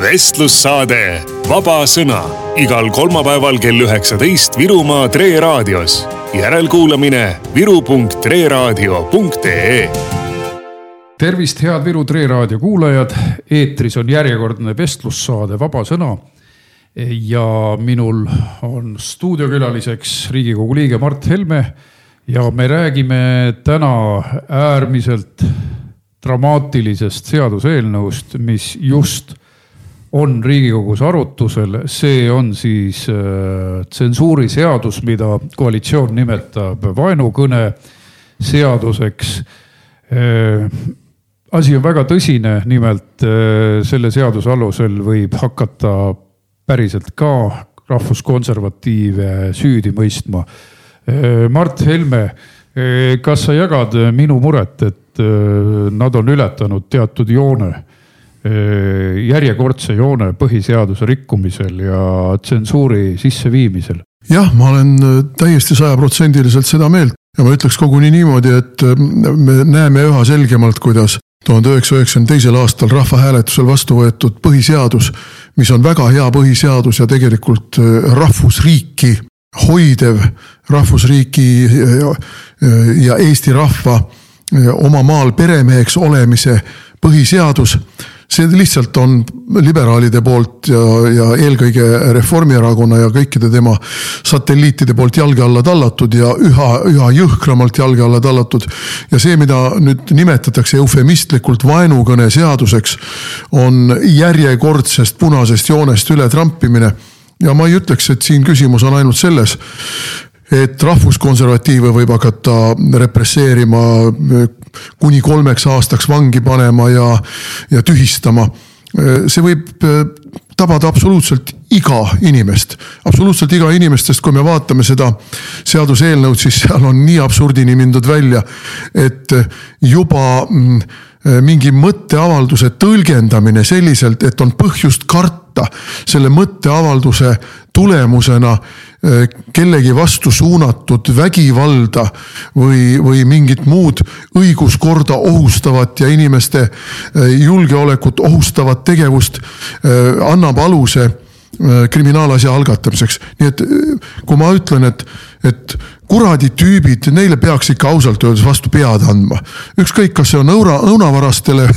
vestlussaade Vaba Sõna igal kolmapäeval kell üheksateist Virumaa Tre raadios. järelkuulamine viru.treraadio.ee tervist, head Viru Tre raadio kuulajad. eetris on järjekordne vestlussaade Vaba Sõna. ja minul on stuudiokülaliseks Riigikogu liige Mart Helme ja me räägime täna äärmiselt dramaatilisest seaduseelnõust, mis just on Riigikogus arutusel, see on siis äh, tsensuuriseadus, mida koalitsioon nimetab vaenukõne seaduseks äh,. asi on väga tõsine, nimelt äh, selle seaduse alusel võib hakata päriselt ka rahvuskonservatiive süüdi mõistma. Mart Helme, kas sa jagad minu muret, et nad on ületanud teatud joone järjekordse joone põhiseaduse rikkumisel ja tsensuuri sisseviimisel. jah, ma olen täiesti sajaprotsendiliselt seda meelt ja ma ütleks koguni niimoodi, et me näeme üha selgemalt, kuidas tuhande üheksasaja üheksakümne teisel aastal rahvahääletusel vastu võetud põhiseadus, mis on väga hea põhiseadus ja tegelikult rahvusriiki hoidev, rahvusriiki ja Eesti rahva oma maal peremeheks olemise põhiseadus see lihtsalt on liberaalide poolt ja, ja eelkõige Reformierakonna ja kõikide tema satelliitide poolt jalge alla tallatud ja üha, üha jõhkramalt jalge alla tallatud. ja see, mida nüüd nimetatakse eufemistlikult vaenukõne seaduseks, on järjekordsest punasest joonest üle trampimine ja ma ei ütleks, et siin küsimus on ainult selles, et rahvuskonservatiive võib hakata represseerima, kuni kolmeks aastaks vangi panema ja, ja tühistama. see võib eh, tabada absoluutselt iga inimest, absoluutselt iga inimest, sest kui me vaatame seda seaduseelnõud, siis seal on nii absurdini mindud välja, et juba mm, mingi mõtteavalduse tõlgendamine selliselt, et on põhjust karta selle mõtteavalduse tulemusena Äh, kellegi vastu suunatud vägivalda või, või mingit muud õiguskorda ohustavat ja inimeste äh, julgeolekut ohustavat tegevust äh, annab aluse kriminaalasja algatamiseks. nii et kui ma ütlen, et, et kuradi tüübid, neile peaks ikka ausalt öeldes vastu pead andma. ükskõik, kas see on õuna, õunavarastele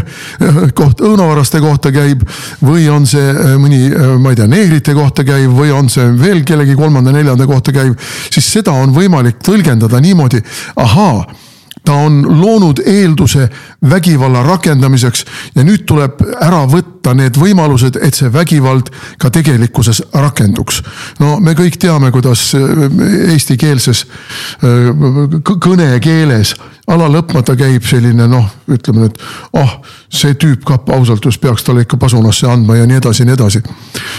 koht, õunavaraste kohta käib või on see äh, mõni, äh, ma ei tea, neegrite kohta käiv või on see veel kellegi kolmanda-neljanda kohta käiv, siis seda on võimalik tõlgendada niimoodi, ahaa ta on loonud eelduse vägivalla rakendamiseks ja nüüd tuleb ära võtta need võimalused, et see vägivald ka tegelikkuses rakenduks. no me kõik teame, kuidas eestikeelses kõnekeeles ala lõpmata käib selline noh, ütleme nüüd, ah oh, see tüüp ka ausalt öeldes peaks talle ikka pasunasse andma ja nii edasi ja nii edasi.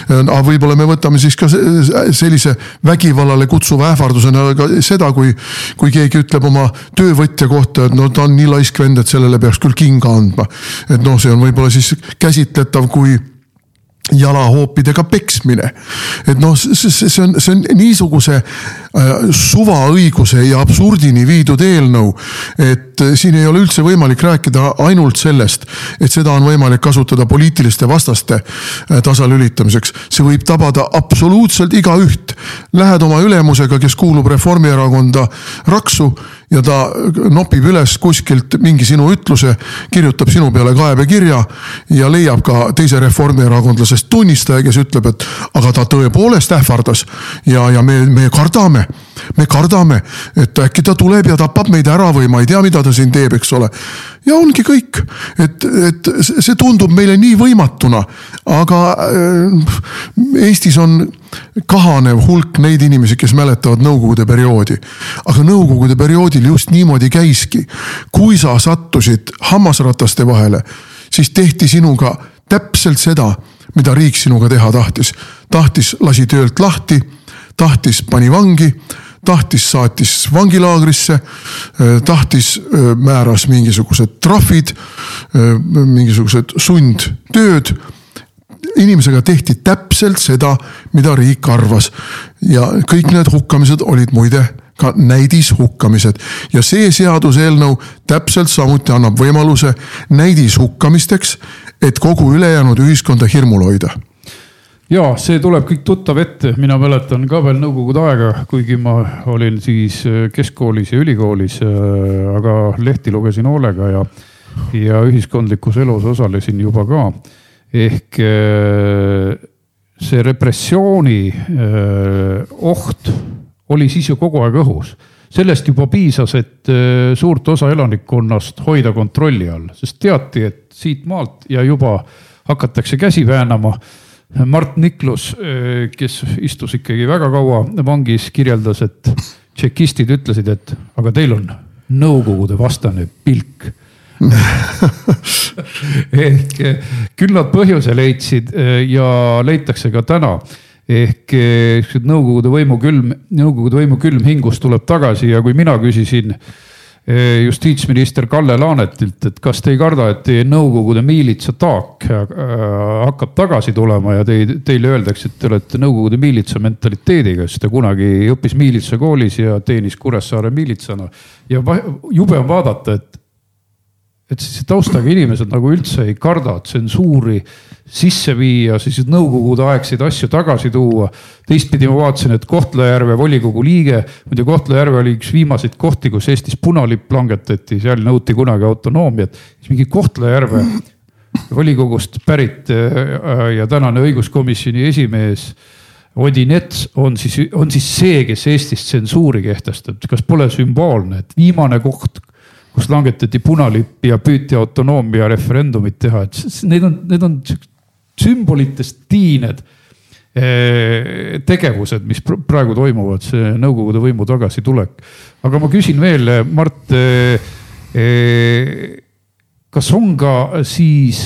aga võib-olla me võtame siis ka sellise vägivallale kutsuva ähvardusena ka seda, kui, kui keegi ütleb oma töövõtja kohta, et no ta on nii laisk vend, et sellele peaks küll kinga andma. et noh, see on võib-olla siis käsitletav kui jalahoopidega peksmine. et noh, see on, see on niisuguse äh, suvaõiguse ja absurdini viidud eelnõu, et äh, siin ei ole üldse võimalik rääkida ainult sellest, et seda on võimalik kasutada poliitiliste vastaste äh, tasalülitamiseks. see võib tabada absoluutselt igaüht. Lähed oma ülemusega, kes kuulub Reformierakonda raksu ja ta nopib üles kuskilt mingi sinu ütluse, kirjutab sinu peale kaebekirja ja leiab ka teise reformierakondlasest tunnistaja, kes ütleb, et aga ta tõepoolest ähvardas ja, ja me, me kardame, me kardame, et äkki ta tuleb ja tapab meid ära või ma ei tea, mida ta siin teeb, eks ole. Ja ongi kõik, et, et see tundub meile nii võimatuna, aga äh, Eestis on kahanev hulk neid inimesi, kes mäletavad nõukogude perioodi. aga nõukogude perioodil just niimoodi käiski. kui sa sattusid hammasrataste vahele, siis tehti sinuga täpselt seda, mida riik sinuga teha tahtis. tahtis, lasi töölt lahti, tahtis, pani vangi tahtis, saatis vangilaagrisse, tahtis, määras mingisugused trahvid, mingisugused sundtööd. Inimesega tehti täpselt seda, mida riik arvas. ja kõik need hukkamised olid muide ka näidishukkamised ja see seaduseelnõu täpselt samuti annab võimaluse näidishukkamisteks et kogu ülejäänud ühiskonda hirmul hoida ja see tuleb kõik tuttav ette, mina mäletan ka veel nõukogude aega, kuigi ma olin siis äh, keskkoolis ja ülikoolis, äh, aga lehti lugesin hoolega ja, ja ühiskondlikus elus osalesin juba ka. ehk äh, see repressiooni oht oli siis ju kogu aeg õhus sellest juba piisas, et suurt osa elanikkonnast hoida kontrolli all, sest teati, et siit maalt ja juba hakatakse käsi väänama Mart Niklus, eh, kes istus ikkagi väga kaua vangis, kirjeldas, et tšekistid ütlesid, et aga teil on nõukogude vastane pilk. Ehk eh, küll nad põhjuse leidsid eh, ja leitakse ka täna. Ehk nõukogude võimu külm, nõukogude võimu külm hingus tuleb tagasi ja kui mina küsisin Eh, justiitsminister Kalle Laanetilt, et kas te ei karda, et teie Nõukogude miilitsa taak äh, hakkab tagasi tulema ja teid, teile öeldakse, et te olete Nõukogude miilitsa mentaliteediga, sest ta kunagi õppis miilitsa koolis ja teenis Kuressaare miilitsana. ja jube on vaadata, et et siis taustaga inimesed nagu üldse ei karda tsensuuri sisse viia, siis nõukogude aegseid asju tagasi tuua. teistpidi ma vaatasin, et Kohtla-Järve volikogu liige, muide Kohtla-Järve oli üks viimaseid kohti, kus Eestis punalipp langetati, seal nõuti kunagi autonoomiat. siis mingi Kohtla-Järve volikogust pärit äh, ja tänane õiguskomisjoni esimees Odinets on siis, on siis see, kes Eestis tsensuuri kehtestab, kas pole sümboolne, et viimane koht kus langetati punalipp ja püüti autonoomia referendumit teha, et need on, need on sümbolitest tiined eh, tegevused, mis praegu toimuvad, see Nõukogude võimu tagasitulek. aga ma küsin veel, Mart. Eh, eh, kas on ka siis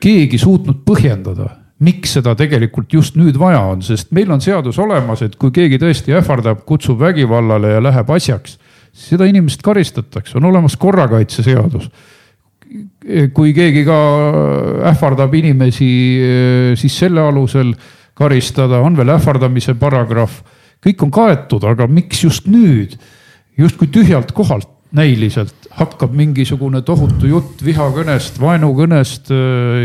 keegi suutnud põhjendada, miks seda tegelikult just nüüd vaja on, sest meil on seadus olemas, et kui keegi tõesti ähvardab, kutsub vägivallale ja läheb asjaks seda inimest karistatakse, on olemas korrakaitseseadus. kui keegi ka ähvardab inimesi, siis selle alusel karistada, on veel ähvardamise paragrahv. kõik on kaetud, aga miks just nüüd, justkui tühjalt kohalt näiliselt hakkab mingisugune tohutu jutt vihakõnest, vaenukõnest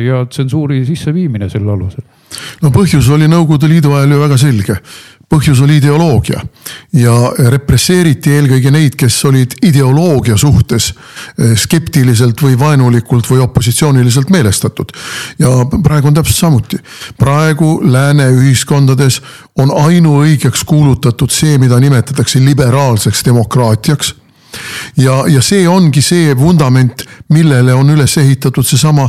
ja tsensuuri sisseviimine selle alusel? no põhjus oli Nõukogude Liidu ajal ju väga selge põhjus oli ideoloogia ja represseeriti eelkõige neid, kes olid ideoloogia suhtes eh, skeptiliselt või vaenulikult või opositsiooniliselt meelestatud. ja praegu on täpselt samuti. praegu lääne ühiskondades on ainuõigeks kuulutatud see, mida nimetatakse liberaalseks demokraatiaks ja, ja see ongi see vundament, millele on üles ehitatud seesama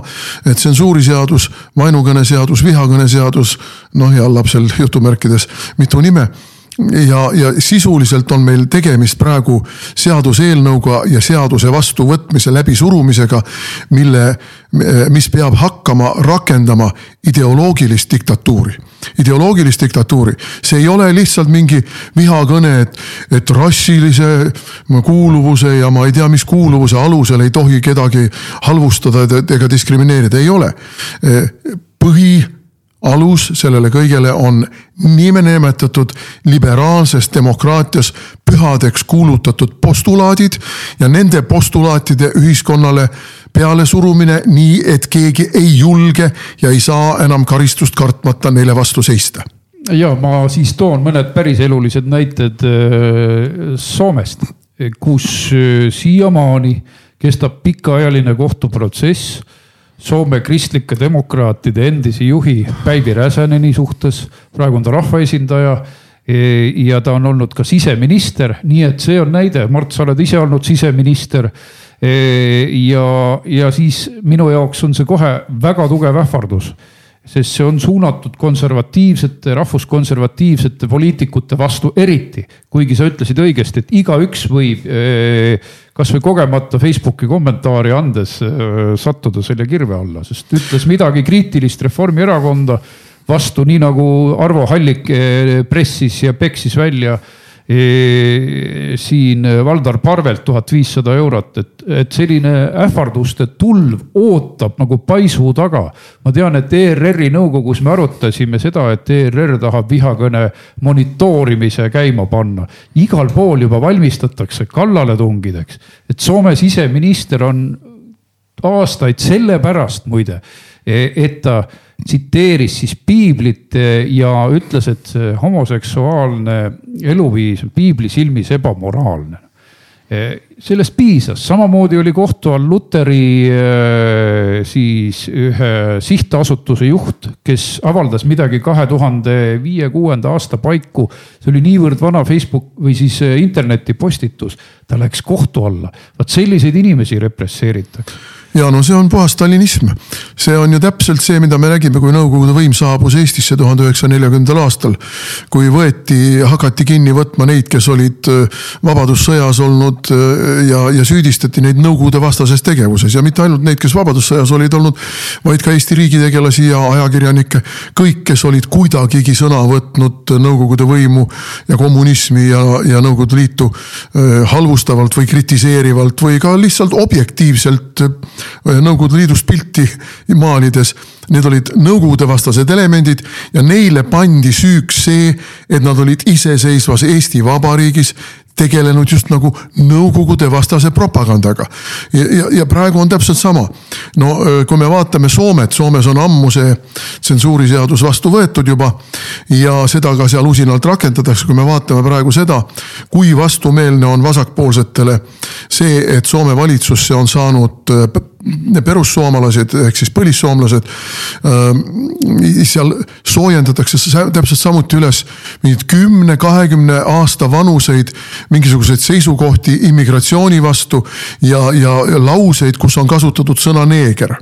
tsensuuriseadus, vaenukõneseadus, vihakõneseadus, noh ja lapsel jutumärkides mitu nime ja, ja sisuliselt on meil tegemist praegu seaduseelnõuga ja seaduse vastuvõtmise läbisurumisega, mille, mis peab hakkama rakendama ideoloogilist diktatuuri ideoloogilist diktatuuri. see ei ole lihtsalt mingi vihakõne, et, et rassilise kuuluvuse ja ma ei tea, mis kuuluvuse alusel ei tohi kedagi halvustada ega diskrimineerida, ei ole. põhi alus sellele kõigele on nimenimetatud liberaalses demokraatias pühadeks kuulutatud postulaadid ja nende postulaatide ühiskonnale pealesurumine, nii et keegi ei julge ja ei saa enam karistust kartmata neile vastu seista. Ja ma siis toon mõned päriselulised näited äh, Soomest, kus äh, siiamaani kestab pikaajaline kohtuprotsess Soome kristlike demokraatide endise juhi Päivi Räsäneni suhtes. praegu on ta rahvaesindaja e, ja ta on olnud ka siseminister, nii et see on näide, Mart, sa oled ise olnud siseminister. E, ja, ja siis minu jaoks on see kohe väga tugev ähvardus sest see on suunatud konservatiivsete, rahvuskonservatiivsete poliitikute vastu eriti. kuigi sa ütlesid õigesti, et igaüks võib eh, kasvõi kogemata Facebooki kommentaari andes eh, sattuda selle kirve alla, sest ütles midagi kriitilist Reformierakonda vastu, nii nagu Arvo Hallik eh, pressis ja peksis välja siin Valdar Parvelt tuhat viissada eurot, et, et selline ähvarduste tulv ootab nagu paisu taga. ma tean, et ERR-i nõukogus me arutasime seda, et ERR tahab vihakõne monitoorimise käima panna. igal pool juba valmistatakse kallaletungideks, et Soome siseminister on aastaid sellepärast muide et ta tsiteeris siis piiblit ja ütles, et see homoseksuaalne eluviis on piibli silmis ebamoraalne sellest piisas, samamoodi oli kohtu all Luteri äh, siis ühe sihtasutuse juht, kes avaldas midagi kahe tuhande viie, kuuenda aasta paiku. see oli niivõrd vana Facebook või siis internetipostitus, ta läks kohtu alla. vot selliseid inimesi represseeritakse ja no see on puhas stalinism. see on ju täpselt see, mida me nägime, kui Nõukogude võim saabus Eestisse tuhande üheksasaja neljakümnendal aastal. kui võeti, hakati kinni võtma neid, kes olid äh, vabadussõjas olnud äh, ja, ja süüdistati neid Nõukogude vastases tegevuses ja mitte ainult neid, kes vabadussõjas olid olnud, vaid ka Eesti riigitegelasi ja ajakirjanikke. kõik, kes olid kuidagigi sõna võtnud Nõukogude võimu ja kommunismi ja, ja Nõukogude Liitu äh, halvustavalt või kritiseerivalt või ka lihtsalt objektiivselt Nõukogude Liidust pilti maalides. Need olid Nõukogude vastased elemendid ja neile pandi süüks see, et nad olid iseseisvas Eesti Vabariigis tegelenud just nagu Nõukogude vastase propagandaga. ja, ja, ja praegu on täpselt sama. no kui me vaatame Soomet, Soomes on ammu see tsensuuriseadus vastu võetud juba ja seda ka seal usinalt rakendatakse, kui me vaatame praegu seda, kui vastumeelne on vasakpoolsetele see, et Soome valitsusse on saanud perussoomlased ehk siis põlissoomlased. seal soojendatakse täpselt samuti üles mingeid kümne, kahekümne aasta vanuseid mingisuguseid seisukohti immigratsiooni vastu ja, ja lauseid, kus on kasutatud sõna neeger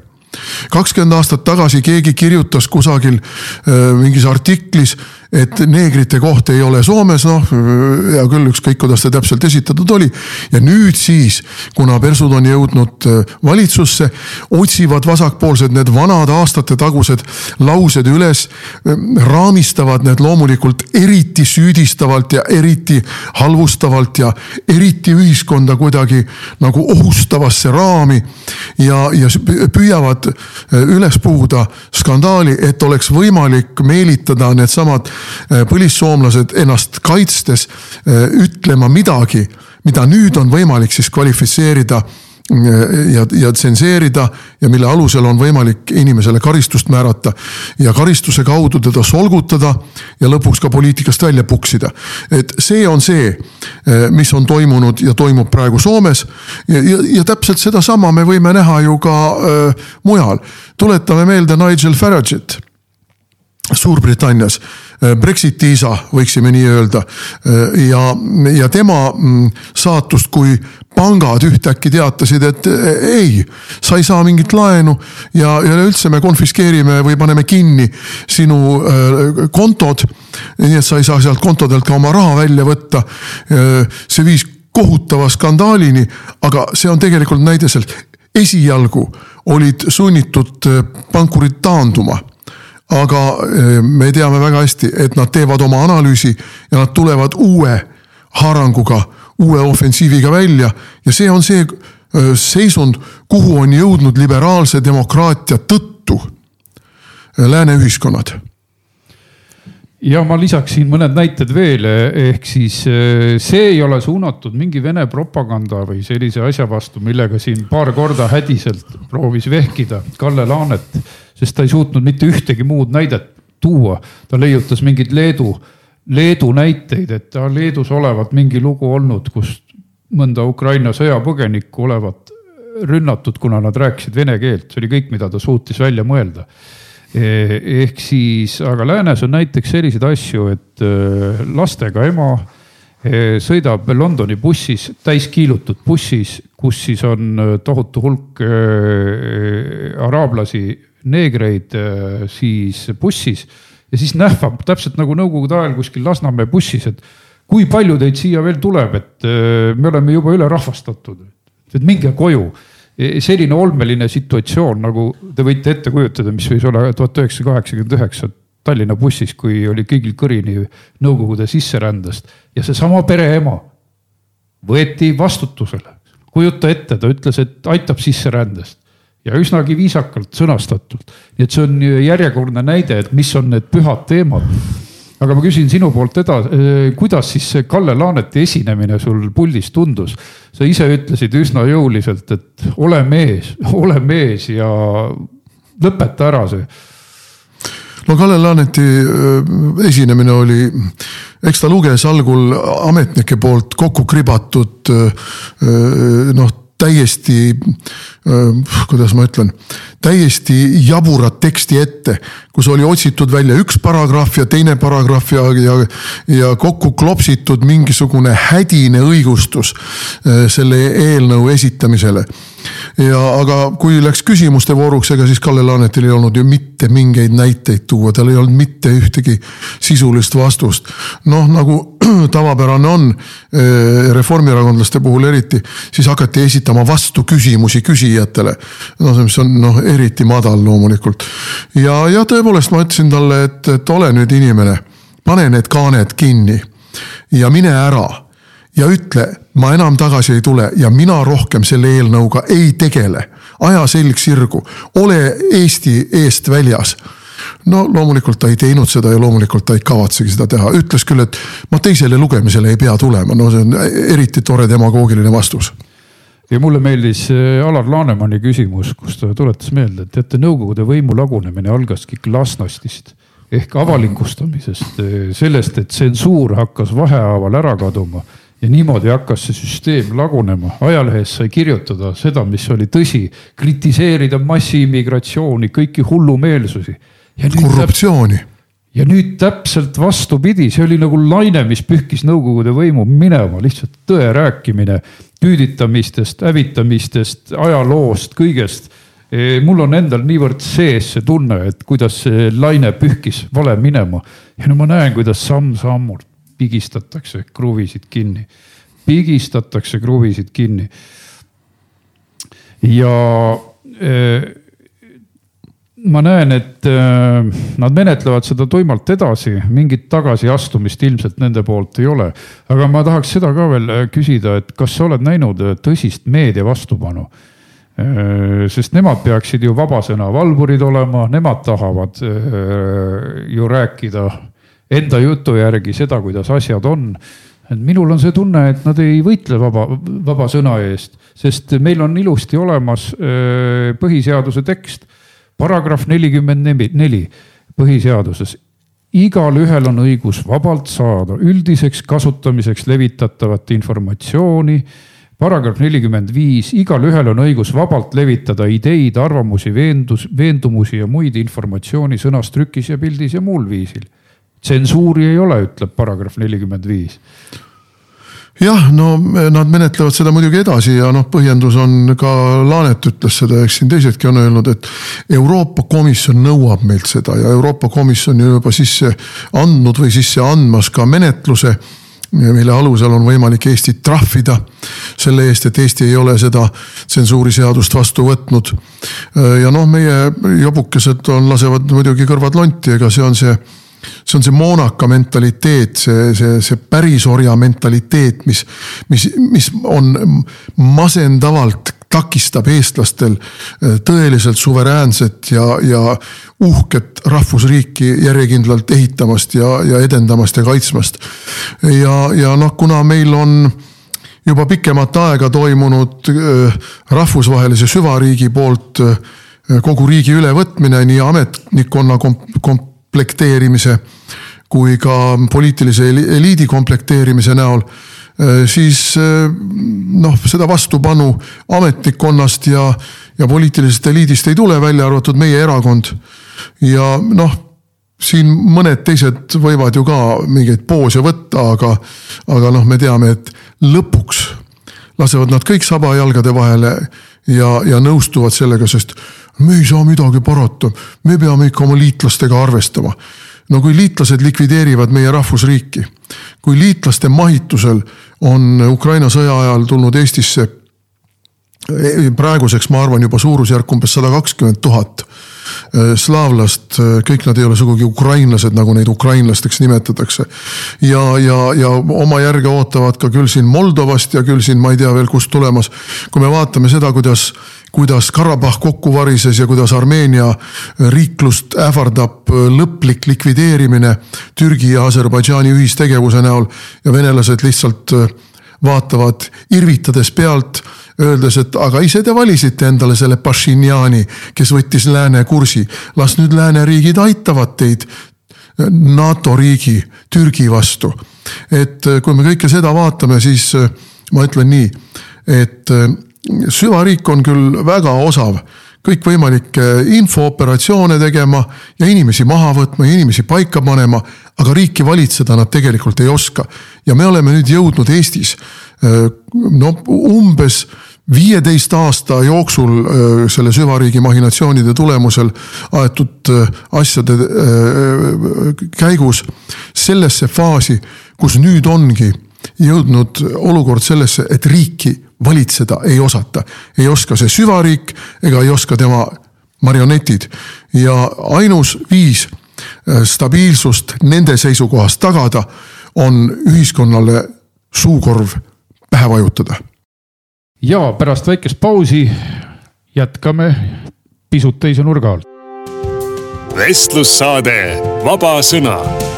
kakskümmend aastat tagasi keegi kirjutas kusagil mingis artiklis et neegrite koht ei ole Soomes, noh hea küll, ükskõik kuidas see täpselt esitatud oli. ja nüüd siis, kuna persud on jõudnud äh, valitsusse, otsivad vasakpoolsed need vanad aastatetagused laused üles, äh, raamistavad need loomulikult eriti süüdistavalt ja eriti halvustavalt ja eriti ühiskonda kuidagi nagu ohustavasse raami. ja, ja püüavad äh, üles puhuda skandaali, et oleks võimalik meelitada needsamad põlissoomlased ennast kaitstes äh, ütlema midagi, mida nüüd on võimalik siis kvalifitseerida äh, ja, ja tsenseerida ja mille alusel on võimalik inimesele karistust määrata ja karistuse kaudu teda solgutada ja lõpuks ka poliitikast välja puksida. et see on see, mis on toimunud ja toimub praegu Soomes ja, ja, ja täpselt sedasama me võime näha ju ka äh, mujal. tuletame meelde Nigel Farage'it Suurbritannias Äh, Brexiti isa, võiksime nii öelda. Äh, ja, ja tema mm, saatust, kui pangad ühtäkki teatasid, et äh, ei, sa ei saa mingit laenu ja, ja üleüldse me konfiskeerime või paneme kinni sinu kontod. nii et sa ei saa sealt kontodelt ka oma raha välja võtta. see viis kohutava skandaalini, aga see on tegelikult näide sealt. esialgu olid sunnitud pankurid taanduma aga eh, me teame väga hästi, et nad teevad oma analüüsi ja nad tulevad uue haaranguga, uue ofensiiviga välja. Ja see on see eh, seisund, kuhu on jõudnud liberaalse demokraatia tõttu eh, lääne ühiskonnad ja ma lisaksin mõned näited veel, ehk siis see ei ole suunatud mingi Vene propaganda või sellise asja vastu, millega siin paar korda hädiselt proovis vehkida Kalle Laanet sest ta ei suutnud mitte ühtegi muud näidet tuua. ta leiutas mingeid Leedu, Leedu näiteid, et Leedus olevat mingi lugu olnud, kus mõnda Ukraina sõjapõgenikku olevat rünnatud, kuna nad rääkisid vene keelt, see oli kõik, mida ta suutis välja mõelda. E, ehk siis, aga läänes on näiteks selliseid asju, et e, lastega ema e, sõidab Londoni bussis, täiskiilutud bussis, kus siis on tohutu hulk araablasi neegreid siis bussis ja siis nähvab täpselt nagu nõukogude ajal kuskil Lasnamäe bussis, et kui palju teid siia veel tuleb, et me oleme juba ülerahvastatud, et minge koju. Selline olmeline situatsioon, nagu te võite ette kujutada, mis võis olla tuhat üheksasada kaheksakümmend üheksa Tallinna bussis, kui oli kõigil kõrini Nõukogude sisserändest ja seesama pereema võeti vastutusele. kujuta ette, ta ütles, et aitab sisserändest ja üsnagi viisakalt sõnastatult. nii et see on järjekordne näide, et mis on need pühad teemad. Aga ma küsin sinu poolt edasi, eh, kuidas siis see Kalle Laaneti esinemine sul puldis tundus? sa ise ütlesid üsna jõuliselt, et ole mees, ole mees ja lõpeta ära see no Kalle Laaneti esinemine oli, eks ta luges algul ametnike poolt kokku kribatud noh, täiesti kuidas ma ütlen, täiesti jaburat teksti ette, kus oli otsitud välja üks paragrahv ja teine paragrahv ja, ja, ja kokku klopsitud mingisugune hädine õigustus selle eelnõu esitamisele ja aga kui läks küsimuste vooruks, ega siis Kalle Laanetil ei olnud ju mitte mingeid näiteid tuua, tal ei olnud mitte ühtegi sisulist vastust. noh, nagu tavapärane on eh, reformierakondlaste puhul eriti, siis hakati esitama vastuküsimusi küsijatele. no mis on noh, eriti madal loomulikult. ja, ja tõepoolest ma ütlesin talle, et, et ole nüüd inimene, pane need kaaned kinni ja mine ära ja ütle, ma enam tagasi ei tule ja mina rohkem selle eelnõuga ei tegele. aja selg sirgu, ole Eesti eest väljas. No loomulikult ta ei teinud seda ja loomulikult ta ei kavatsegi seda teha, ütles küll, et ma teisele lugemisele ei pea tulema, no see on eriti tore demagoogiline vastus. ja mulle meeldis äh, Alar Lanemani küsimus, kus ta tuletas meelde, et teate, Nõukogude võimu lagunemine algaski glasnostist ehk avalikustamisest, äh, sellest, et tsensuur hakkas vahehaaval ära kaduma ja niimoodi hakkas see süsteem lagunema, ajalehes sai kirjutada seda, mis oli tõsi, kritiseerida massiimmigratsiooni, kõiki hullumeelsusi. korruptsiooni. ja nüüd täpselt vastupidi, see oli nagu laine, mis pühkis Nõukogude võimu minema, lihtsalt tõe rääkimine küüditamistest, hävitamistest, ajaloost, kõigest. E, mul on endal niivõrd sees see tunne, et kuidas see laine pühkis vale minema. Ja no ma näen, kuidas samm-sammult pigistatakse kruvisid kinni, pigistatakse kruvisid kinni. ja äh, ma näen, et äh, nad menetlevad seda tuimalt edasi, mingit tagasiastumist ilmselt nende poolt ei ole. aga ma tahaks seda ka veel äh, küsida, et kas sa oled näinud tõsist meedia vastupanu? sest nemad peaksid ju vabasõna valvurid olema, nemad tahavad ju rääkida enda jutu järgi seda, kuidas asjad on. et minul on see tunne, et nad ei võitle vaba, vaba sõna eest, sest meil on ilusti olemas põhiseaduse tekst, paragrahv nelikümmend neli põhiseaduses igalühel on õigus vabalt saada üldiseks kasutamiseks levitatavat informatsiooni. paragrahv nelikümmend viis, igalühel on õigus vabalt levitada ideid, arvamusi, veendus, veendumusi ja muid informatsiooni sõnas, trükis ja pildis ja muul viisil tsensuuri ei ole, ütleb paragrahv nelikümmend viis jah, no nad menetlevad seda muidugi edasi ja noh, põhjendus on ka Laanet ütles seda, eks siin teisedki on öelnud, et Euroopa Komisjon nõuab meilt seda ja Euroopa Komisjon ju juba sisse andnud või sisse andmas ka menetluse mille alusel on võimalik Eestit trahvida selle eest, et Eesti ei ole seda tsensuuriseadust vastu võtnud. ja noh, meie jobukesed on, lasevad muidugi kõrvad lonti, ega see on see see on see moonaka mentaliteet, see, see, see pärisorja mentaliteet, mis, mis, mis on masendavalt takistab eestlastel äh, tõeliselt suveräänset ja, ja uhket rahvusriiki järjekindlalt ehitamast ja, ja edendamast ja kaitsmast. ja, ja noh, kuna meil on juba pikemat aega toimunud äh, rahvusvahelise süvariigi poolt äh, kogu riigi ülevõtmine nii ametnikkonna komp-, komp komplekteerimise kui ka poliitilise eliidi komplekteerimise näol, äh, siis äh, noh, seda vastupanu ametnikkonnast ja, ja poliitilisest eliidist ei tule, välja arvatud meie erakond. ja noh, siin mõned teised võivad ju ka mingeid poose võtta, aga, aga noh, me teame, et lõpuks lasevad nad kõik sabajalgade vahele ja, ja nõustuvad sellega, sest me ei saa midagi parata, me peame ikka oma liitlastega arvestama. no kui liitlased likvideerivad meie rahvusriiki, kui liitlaste mahitusel on Ukraina sõja ajal tulnud Eestisse e, praeguseks ma arvan juba suurusjärk umbes sada kakskümmend tuhat slaavlast, e, kõik nad ei ole sugugi ukrainlased, nagu neid ukrainlasteks nimetatakse. ja, ja, ja oma järge ootavad ka küll siin Moldovast ja küll siin ma ei tea veel kust tulemas. kui me vaatame seda, kuidas kuidas Karabahh kokku varises ja kuidas Armeenia riiklust ähvardab lõplik likvideerimine Türgi ja Aserbaidžaani ühistegevuse näol ja venelased lihtsalt äh, vaatavad irvitades pealt, öeldes, et aga ise te valisite endale selle Pašinjani, kes võttis lääne kursi. las nüüd lääneriigid aitavad teid NATO riigi Türgi vastu. et kui me kõike seda vaatame, siis ma ütlen nii, et süvariik on küll väga osav kõikvõimalikke infooperatsioone tegema ja inimesi maha võtma ja inimesi paika panema, aga riiki valitseda nad tegelikult ei oska. ja me oleme nüüd jõudnud Eestis no umbes viieteist aasta jooksul selle süvariigi mahinatsioonide tulemusel aetud asjade käigus sellesse faasi, kus nüüd ongi jõudnud olukord sellesse, et riiki valitseda ei osata. ei oska see süvariik ega ei oska tema marionetid ja ainus viis äh, stabiilsust nende seisukohast tagada on ühiskonnale suukorv pähe vajutada. ja pärast väikest pausi jätkame pisut teise nurga alt. vestlussaade Vaba Sõna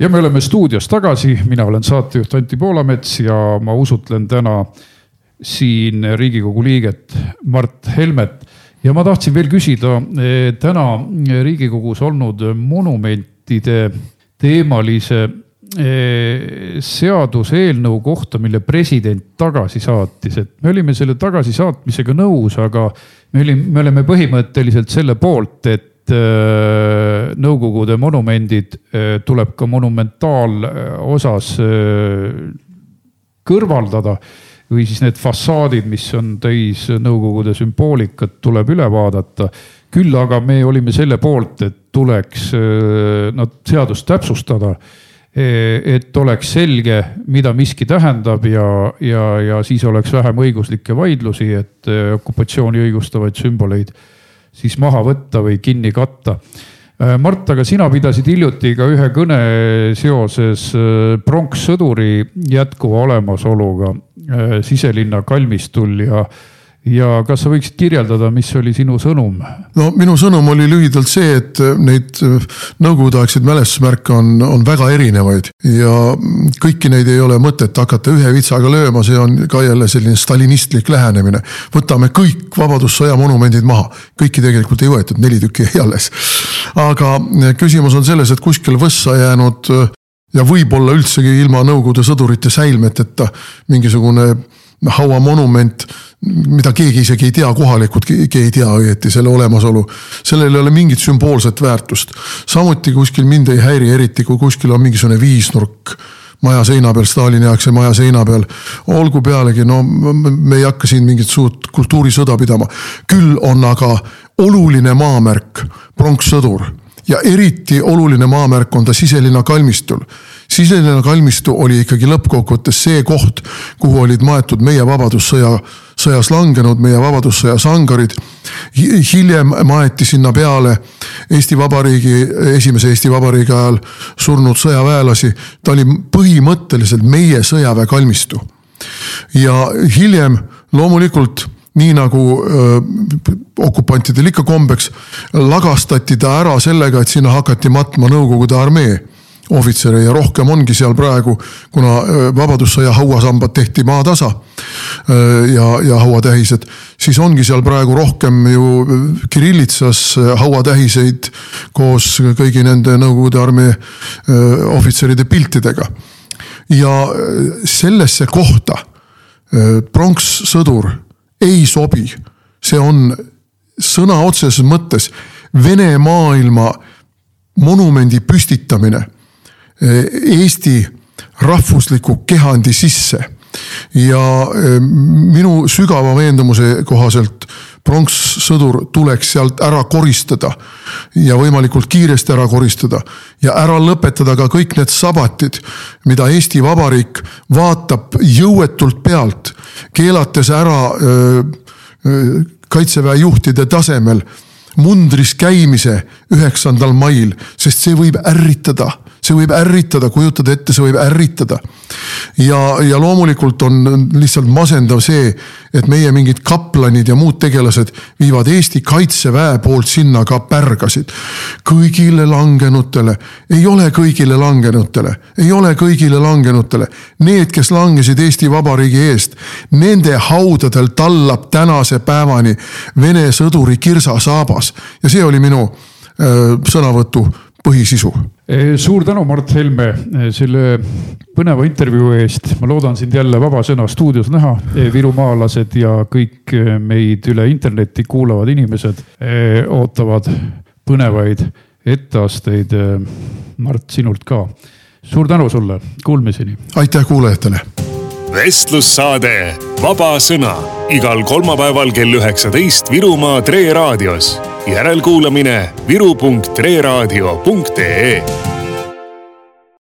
ja me oleme stuudios tagasi, mina olen saatejuht Anti Poolamets ja ma usutlen täna siin Riigikogu liiget Mart Helmet. ja ma tahtsin veel küsida eh, täna Riigikogus olnud monumentide teemalise eh, seaduseelnõu kohta, mille president tagasi saatis, et me olime selle tagasisaatmisega nõus, aga me olime, me oleme põhimõtteliselt selle poolt, et Nõukogude monumendid äh, tuleb ka monumentaalosas äh, kõrvaldada või siis need fassaadid, mis on täis Nõukogude sümboolikat, tuleb üle vaadata. küll aga me olime selle poolt, et tuleks nad seadust täpsustada. et oleks selge, mida miski tähendab ja, ja, ja siis oleks vähem õiguslikke vaidlusi, et okupatsiooni õigustavaid sümboleid siis maha võtta või kinni katta. Äh, Mart, aga sina pidasid hiljuti ka ühe kõne seoses äh, pronkssõduri jätkuva olemasoluga äh, siselinna kalmistul ja ja kas sa võiksid kirjeldada, mis oli sinu sõnum? no minu sõnum oli lühidalt see, et neid nõukogudeaegseid mälestusmärke on, on väga erinevaid ja kõiki neid ei ole mõtet hakata ühe vitsaga lööma, see on ka jälle selline stalinistlik lähenemine. võtame kõik Vabadussõja monumendid maha, kõiki tegelikult ei võetud, neli tükki jäi alles. aga küsimus on selles, et kuskil võssa jäänud ja võib-olla üldsegi ilma Nõukogude sõdurite säilmeteta mingisugune hauamonument mida keegi isegi ei tea, kohalikud keegi ei tea õieti selle olemasolu. sellel ei ole mingit sümboolset väärtust. samuti kuskil mind ei häiri eriti, kui kuskil on mingisugune viisnurk maja seina peal, Stalini aegse maja seina peal. olgu pealegi, no me ei hakka siin mingit suurt kultuurisõda pidama. küll on aga oluline maamärk, pronkssõdur ja eriti oluline maamärk on ta siselinna kalmistul siseline kalmistu oli ikkagi lõppkokkuvõttes see koht, kuhu olid maetud meie vabadussõja, sõjas langenud, meie vabadussõja sangarid. hiljem maeti sinna peale Eesti Vabariigi, esimese Eesti Vabariigi ajal surnud sõjaväelasi. ta oli põhimõtteliselt meie sõjaväe kalmistu. ja hiljem loomulikult nii nagu öö, okupantidel ikka kombeks, lagastati ta ära sellega, et sinna hakati matma Nõukogude armee ohvitsere ja rohkem ongi seal praegu, kuna Vabadussõja hauasambad tehti maatasa ja, ja hauatähised, siis ongi seal praegu rohkem ju Kirillitsas äh, hauatähiseid koos kõigi nende Nõukogude armee ohvitseride piltidega. ja sellesse kohta pronkssõdur ei sobi, see on sõna otseses mõttes Vene maailma monumendi püstitamine Eesti rahvusliku kehandi sisse. ja e, minu sügava veendumuse kohaselt pronkssõdur tuleks sealt ära koristada ja võimalikult kiiresti ära koristada ja ära lõpetada ka kõik need sabatid, mida Eesti Vabariik vaatab jõuetult pealt, keelates ära öö, öö, kaitseväe juhtide tasemel mundris käimise üheksandal mail, sest see võib ärritada see võib ärritada, kujutad ette, see võib ärritada. ja, ja loomulikult on lihtsalt masendav see, et meie mingid kaplanid ja muud tegelased viivad Eesti kaitseväe poolt sinna ka pärgasid. kõigile langenutele, ei ole kõigile langenutele, ei ole kõigile langenutele. Need, kes langesid Eesti Vabariigi eest, nende haudadel tallab tänase päevani Vene sõduri kirsasaabas ja see oli minu äh, sõnavõtu põhisisu. suur tänu, Mart Helme, selle põneva intervjuu eest. ma loodan sind jälle Vabasõna stuudios näha. virumaalased ja kõik meid üle interneti kuulavad inimesed ootavad põnevaid etteasteid. Mart, sinult ka. suur tänu sulle, kuulmiseni. aitäh kuulajatele vestlussaade Vaba Sõna igal kolmapäeval kell üheksateist Virumaa Tre raadios. järelkuulamine viru.treraadio.ee